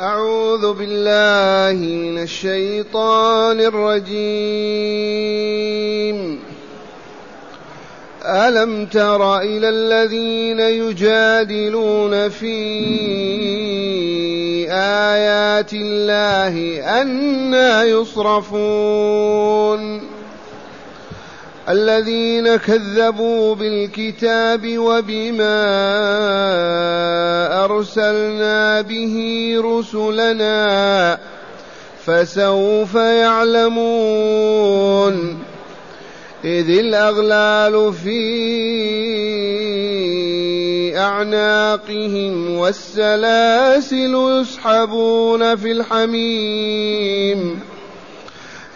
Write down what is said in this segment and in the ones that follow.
أعوذ بالله من الشيطان الرجيم. ألم تر إلى الذين يجادلون في آيات الله أنا يصرفون؟ الذين كذبوا بالكتاب وبما أرسلنا به رسلنا فسوف يعلمون. إذ الأغلال في أعناقهم والسلاسل يسحبون في الحميم.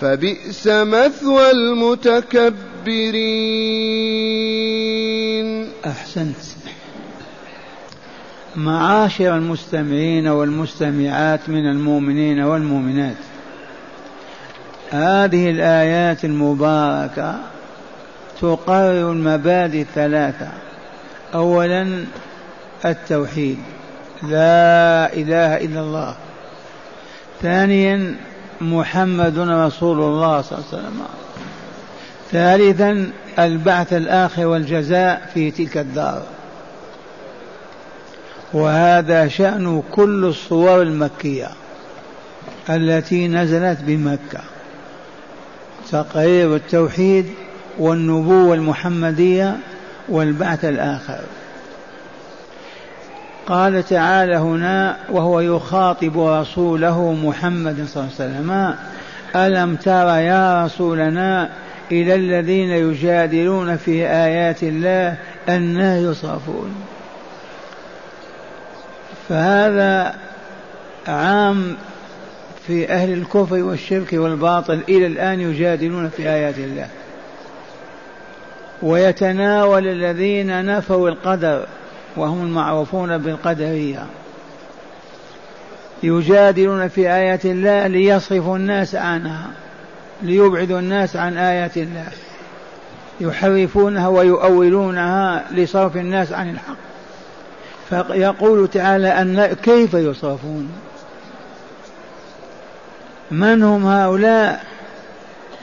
فبئس مثوى المتكبرين. أحسنت. معاشر المستمعين والمستمعات من المؤمنين والمؤمنات هذه الآيات المباركة تقرر المبادئ الثلاثة. اولا التوحيد لا إله إلا الله. ثانيا محمد رسول الله صلى الله عليه وسلم. ثالثا البعث الآخر والجزاء في تلك الدار. وهذا شأن كل الصور المكية التي نزلت بمكة. تقرير التوحيد والنبوة المحمدية والبعث الآخر. قال تعالى هنا وهو يخاطب رسوله محمد صلى الله عليه وسلم ألم تر يا رسولنا إلى الذين يجادلون في آيات الله أنا يصرفون؟ فهذا عام في أهل الكفر والشرك والباطل إلى الآن يجادلون في آيات الله. ويتناول الذين نفوا القدر. وهم المعروفون بالقدرية. يجادلون في آيات الله ليصرفوا الناس عنها ليبعدوا الناس عن آيات الله. يحرفونها ويؤولونها لصرف الناس عن الحق. فيقول تعالى أن كيف يصرفون؟ من هم هؤلاء؟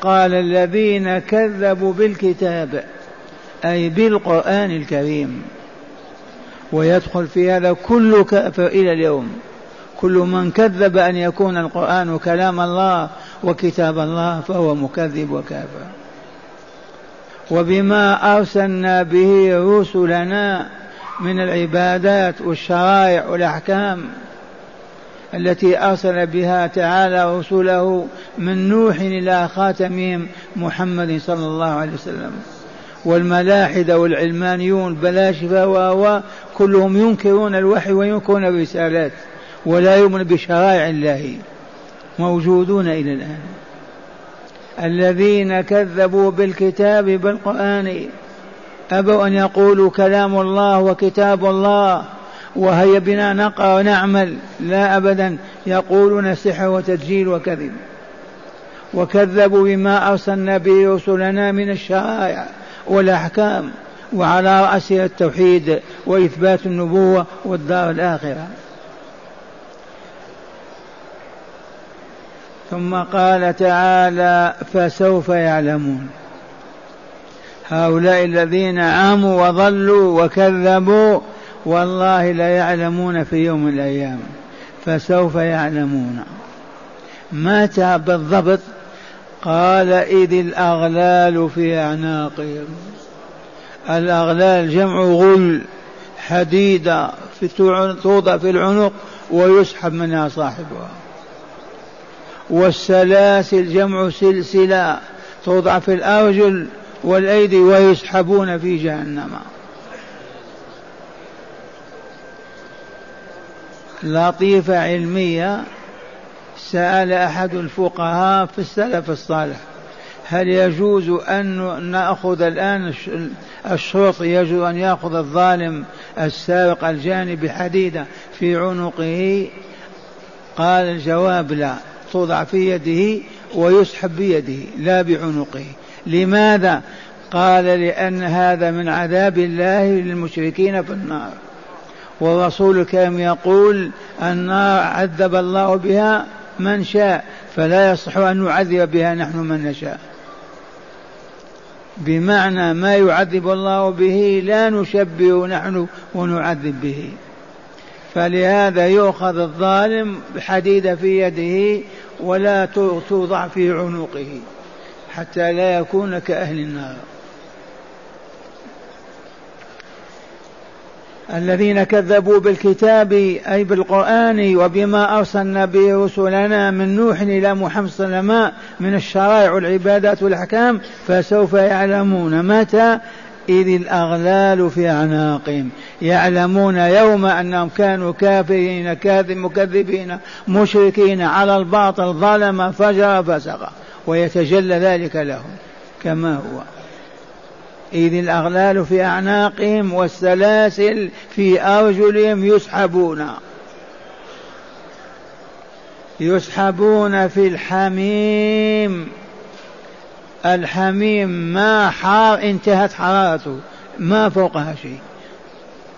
قال الذين كذبوا بالكتاب أي بالقرآن الكريم. ويدخل في هذا كل كافر إلى اليوم. كل من كذب أن يكون القرآن كلام الله وكتاب الله فهو مكذب وكافر. وبما أرسلنا به رسلنا من العبادات والشرائع والأحكام التي أرسل بها تعالى رسله من نوح إلى خاتمهم محمد صلى الله عليه وسلم. والملاحدة والعلمانيون بلاشفة و كلهم ينكرون الوحي وينكرون الرسالات ولا يؤمن بشرائع الله. موجودون إلى الآن. الذين كذبوا بالكتاب بالقرآن أبوا أن يقولوا كلام الله وكتاب الله وهيا بنا نقرأ ونعمل. لا أبدا. يقولون سحر وتدجيل وكذب. وكذبوا بما أرسلنا به رسلنا من الشرائع. والأحكام وعلى رأسها التوحيد وإثبات النبوة والدار الآخرة. ثم قال تعالى فسوف يعلمون. هؤلاء الذين عاموا وضلوا وكذبوا والله لا يعلمون في يوم من الأيام. فسوف يعلمون. متى بالضبط قال إذ الأغلال في أعناقهم. الأغلال جمع غل حديدة في توضع في العنق ويسحب منها صاحبها. والسلاسل جمع سلسلة توضع في الأرجل والأيدي ويسحبون في جهنم. لطيفة علمية سأل أحد الفقهاء في السلف الصالح هل يجوز أن نأخذ الآن الشرط يجوز أن يأخذ الظالم السارق الجاني بحديدة في عنقه؟ قال الجواب لا توضع في يده ويسحب بيده لا بعنقه. لماذا؟ قال لأن هذا من عذاب الله للمشركين في النار. والرسول الكريم يقول النار عذب الله بها من شاء فلا يصح أن نعذب بها نحن من نشاء. بمعنى ما يعذب الله به لا نشبه نحن ونعذب به. فلهذا يؤخذ الظالم بحديدة في يده ولا توضع في عنقه حتى لا يكون كأهل النار. الذين كذبوا بالكتاب أي بالقرآن وبما أرسلنا به رسلنا من نوح إلى محمد صلى الله عليه وسلم من الشرائع والعبادات والأحكام فسوف يعلمون متى؟ إذ الأغلال في أعناقهم. يعلمون يوم أنهم كانوا كافرين كاذب مكذبين مشركين على الباطل ظلم فجر فسق ويتجلى ذلك لهم كما هو. إذ الأغلال في أعناقهم والسلاسل في أرجلهم يسحبون. يسحبون في الحميم. الحميم ما حار انتهت حرارته ما فوقها شيء.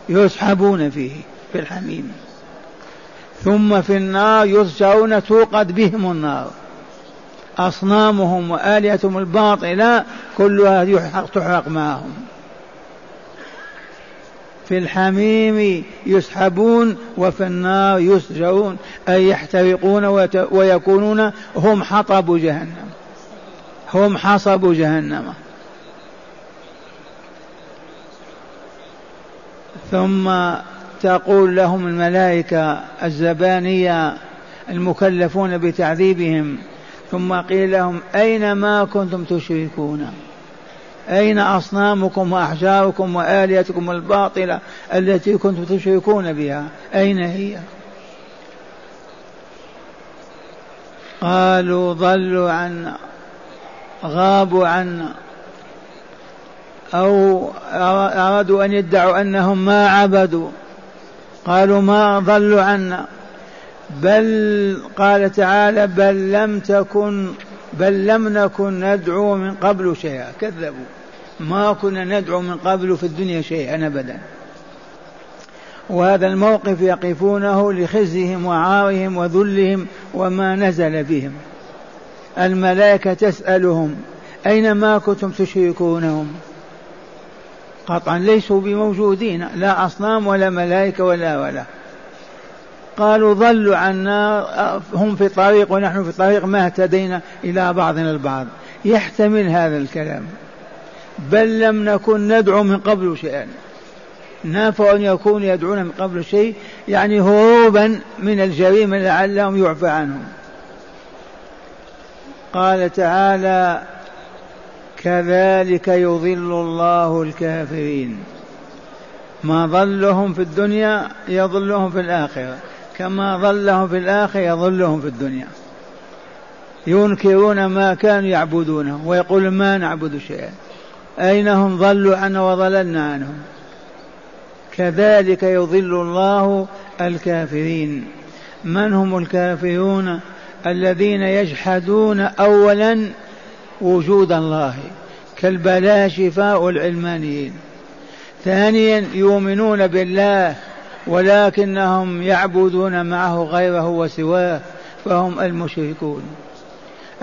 يسحبون فيه في الحميم. ثم في النار يسجرون توقد بهم النار. أصنامهم وآلهتهم الباطلة كلها تحرق معهم. في الحميم يسحبون وفي النار يسجرون أي يحترقون ويكونون هم حطب جهنم. هم حصب جهنم. ثم تقول لهم الملائكة الزبانية المكلفون بتعذيبهم ثم قيل لهم أين ما كنتم تشركون؟ أين أصنامكم وأحجاركم وآليتكم الباطلة التي كنتم تشركون بها؟ أين هي؟ قالوا ضلوا عنا غابوا عنا أو أرادوا أن يدعوا أنهم ما عبدوا. قالوا ما ضلوا عنا. بل قال تعالى بل لم تكن بل لم نكن ندعو من قبل شيئا. كذبوا. ما كنا ندعو من قبل في الدنيا شيئا أبدا. وهذا الموقف يقفونه لخزيهم وعارهم وذلهم وما نزل بهم. الملائكة تسألهم أين ما كنتم تشركونهم؟ قطعا ليسوا بموجودين لا أصنام ولا ملائكة ولا ولا. قالوا ضلوا عنا هم في طريق ونحن في طريق ما اهتدينا إلى بعضنا البعض. يحتمل هذا الكلام. بل لم نكن ندعو من قبل شيئا. نافع أن يكون يدعون من قبل شيء يعني هروبا من الجريمة لعلهم يعفى عنهم. قال تعالى كذلك يضل الله الكافرين. ما ضلهم في الدنيا يضلهم في الآخرة. كما ضلهم في الآخرة يضلهم في الدنيا. ينكرون ما كانوا يعبدونه ويقول ما نعبد شيئا. أين هم؟ ضلوا عنا وضللنا عنهم. كذلك يضل الله الكافرين. من هم الكافرون؟ الذين يجحدون اولا وجود الله كالبلاشفه والعلمانيين ثانيا يؤمنون بالله ولكنهم يعبدون معه غيره وسواه فهم المشركون.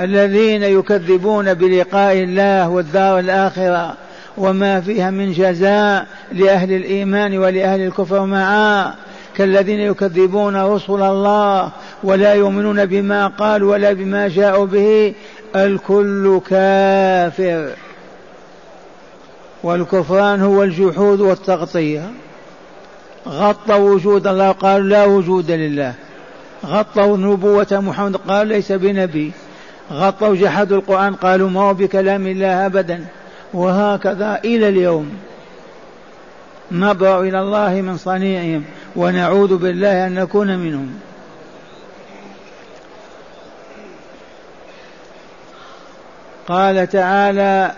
الذين يكذبون بلقاء الله والدار الآخرة وما فيها من جزاء لأهل الإيمان ولأهل الكفر معا كالذين يكذبون رسل الله ولا يؤمنون بما قالوا ولا بما جاءوا به الكل كافر. والكفران هو الجحود والتغطية. غطوا وجود الله قالوا لا وجود لله. غطوا نبوة محمد قالوا ليس بنبي. غطوا جحدوا القرآن قالوا ما هو بكلام الله أبدا. وهكذا إلى اليوم. نبرأ إلى الله من صنيعهم ونعوذ بالله أن نكون منهم. قال تعالى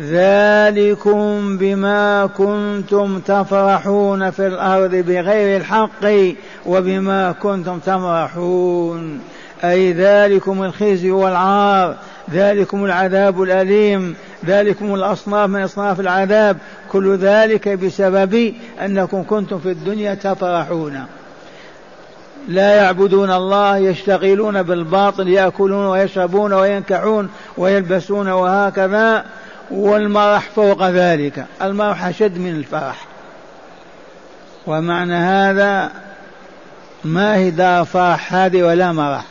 ذلكم بما كنتم تفرحون في الأرض بغير الحق وبما كنتم تمرحون. أي ذلكم الخزي والعار ذلكم العذاب الأليم ذلكم الأصناف من أصناف العذاب. كل ذلك بسبب أنكم كنتم في الدنيا تفرحون. لا يعبدون الله يشتغلون بالباطل يأكلون ويشربون وينكحون ويلبسون وهكذا. والمرح فوق ذلك. المرح أشد من الفرح. ومعنى هذا ما هي دار فرح هذه ولا مرح.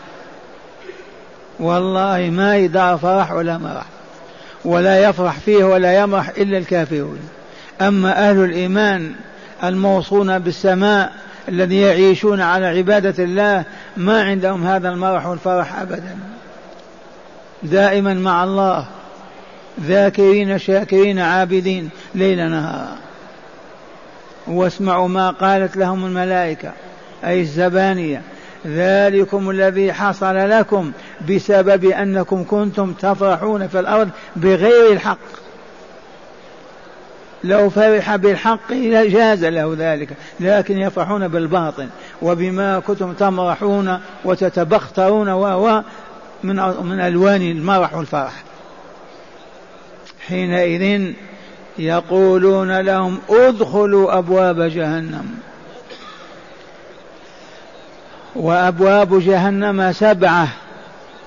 والله ما هي دار فرح ولا مرح. ولا يفرح فيه ولا يمرح إلا الكافرون. أما أهل الإيمان الموصون بالسماء الذين يعيشون على عبادة الله ما عندهم هذا المرح والفرح أبدا. دائما مع الله. ذاكرين شاكرين عابدين ليل نهار واسمعوا ما قالت لهم الملائكة أي الزبانية. ذلكم الذي حصل لكم بسبب أنكم كنتم تفرحون في الأرض بغير الحق. لو فرح بالحق جاز له ذلك لكن يفرحون بالباطل. وبما كنتم تمرحون وتتبخترون و من من ألوان المرح والفرح. حينئذ يقولون لهم ادخلوا أبواب جهنم. وأبواب جهنم سبعة.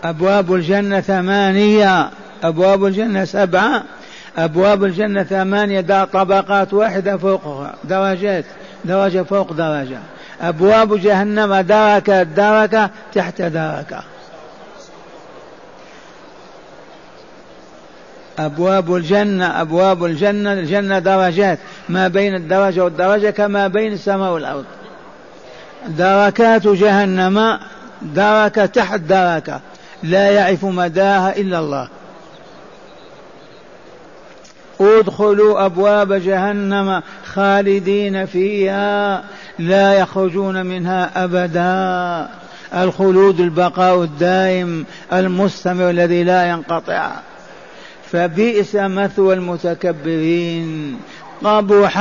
أبواب الجنة ثمانية. أبواب الجنة سبعة. أبواب الجنة ثمانية. دا طبقات واحدة فوقها. درجات. درجة فوق درجة. أبواب جهنم دركة. دركة تحت دركة. أبواب الجنة أبواب الجنة الجنة درجات. ما بين الدرجة والدرجة كما بين السماء والأرض. دركات جهنم دركة تحت دركة لا يعرف مداها إلا الله. ادخلوا أبواب جهنم خالدين فيها لا يخرجون منها أبدا. الخلود البقاء الدائم المستمر الذي لا ينقطع. فبئس مثوى المتكبرين. قبح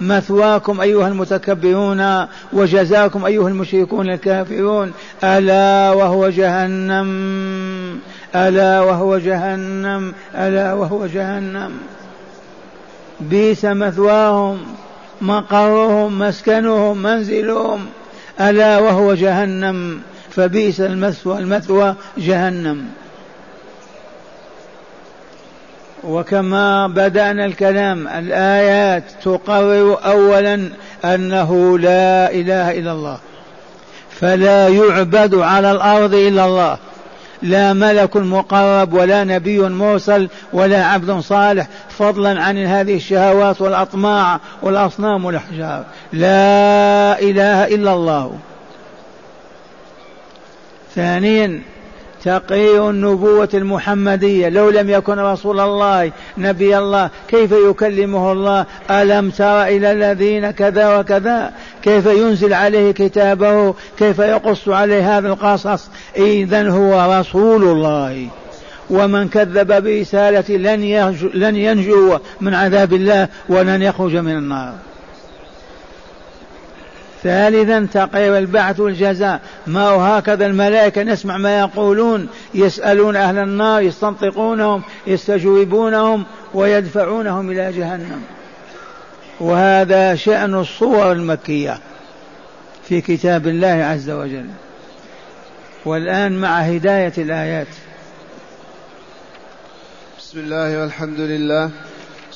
مثواكم أيها المتكبرون وجزاكم أيها المشركون الكافرون. ألا وهو جهنم ألا وهو جهنم ألا وهو جهنم. بئس مثواهم مقرهم مسكنهم منزلهم. ألا وهو جهنم فبئس المثوى المثوى جهنم. وكما بدأنا الكلام الآيات تقرر أولا أنه لا إله إلا الله فلا يعبد على الأرض إلا الله لا ملك مقرب ولا نبي مرسل ولا عبد صالح فضلا عن هذه الشهوات والأطماع والأصنام والأحجار لا إله إلا الله. ثانيا تقرير النبوة المحمدية. لو لم يكن رسول الله نبي الله كيف يكلمه الله؟ ألم تر إلى الذين كذا وكذا؟ كيف ينزل عليه كتابه؟ كيف يقص عليه هذا القصص؟ إذا هو رسول الله. ومن كذب برسالة لن لن ينجو من عذاب الله ولن يخرج من النار. ثالثا تقرير البعث والجزاء. ما هو هكذا الملائكة؟ نسمع ما يقولون. يسألون أهل النار يستنطقونهم يستجوبونهم ويدفعونهم إلى جهنم. وهذا شأن الصور المكية في كتاب الله عز وجل. والآن مع هداية الآيات. بسم الله والحمد لله.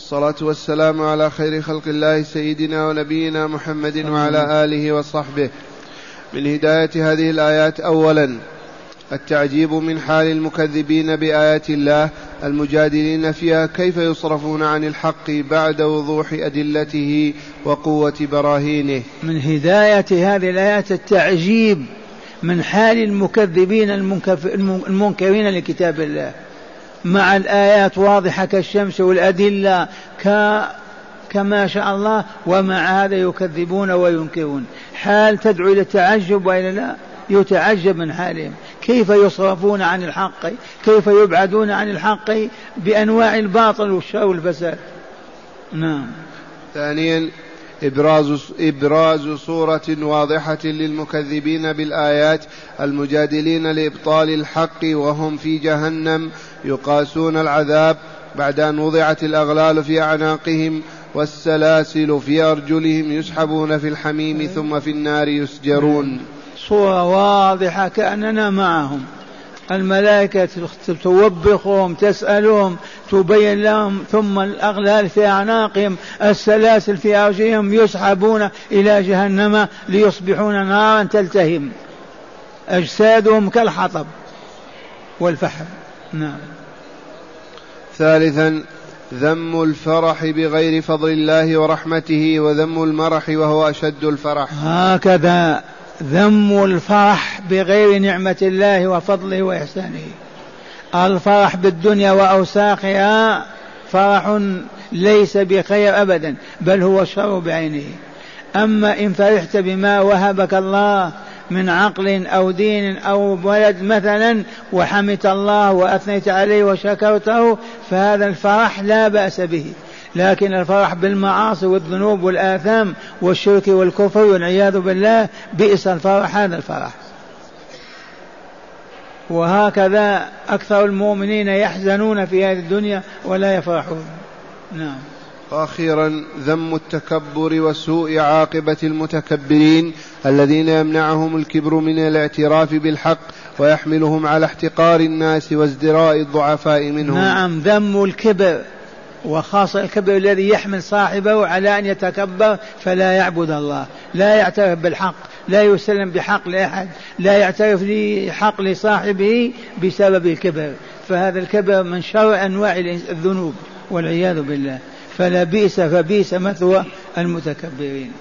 الصلاة والسلام على خير خلق الله سيدنا ونبينا محمد وعلى آله وصحبه. من هداية هذه الآيات أولا التعجيب من حال المكذبين بآيات الله المجادلين فيها كيف يصرفون عن الحق بعد وضوح أدلته وقوة براهينه. من هداية هذه الآيات التعجيب من حال المكذبين المنكرين لكتاب الله. مع الآيات واضحة كالشمس والأدلة ك كما شاء الله ومع هذا يكذبون وينكرون. حال تدعو إلى التعجب وإلى لا يتعجب من حالهم. كيف يصرفون عن الحق؟ كيف يبعدون عن الحق بأنواع الباطل والشر والفساد؟ نعم. ثانيا إبراز إبراز صورة واضحة للمكذبين بالآيات المجادلين لإبطال الحق وهم في جهنم يقاسون العذاب بعد أن وضعت الأغلال في أعناقهم والسلاسل في أرجلهم يسحبون في الحميم ثم في النار يسجرون. صورة واضحة كأننا معهم. الملائكة توبخهم تسألهم تبين لهم ثم الأغلال في أعناقهم السلاسل في أرجلهم يسحبون إلى جهنم ليصبحون نارا تلتهم. أجسادهم كالحطب والفحم. نعم. ثالثا ذم الفرح بغير فضل الله ورحمته وذم المرح وهو أشد الفرح. هكذا. ذم الفرح بغير نعمة الله وفضله وإحسانه. الفرح بالدنيا وأوساخها فرح ليس بخير أبدا بل هو الشر بعينه. أما إن فرحت بما وهبك الله من عقل أو دين أو ولد مثلا وحمدت الله وأثنيت عليه وشكرته فهذا الفرح لا بأس به. لكن الفرح بالمعاصي والذنوب والآثام والشرك والكفر والعياذ بالله بئس الفرح هذا الفرح. وهكذا أكثر المؤمنين يحزنون في هذه الدنيا ولا يفرحون. نعم. وأخيرا ذم التكبر وسوء عاقبة المتكبرين الذين يمنعهم الكبر من الاعتراف بالحق ويحملهم على احتقار الناس وازدراء الضعفاء منهم. نعم ذم الكبر. وخاصة الكبر الذي يحمل صاحبه على أن يتكبر فلا يعبد الله لا يعترف بالحق لا يسلم بحق لأحد لا يعترف بحق لصاحبه بسبب الكبر. فهذا الكبر من شر أنواع الذنوب والعياذ بالله. فلا بئس فبئس مثوى المتكبرين.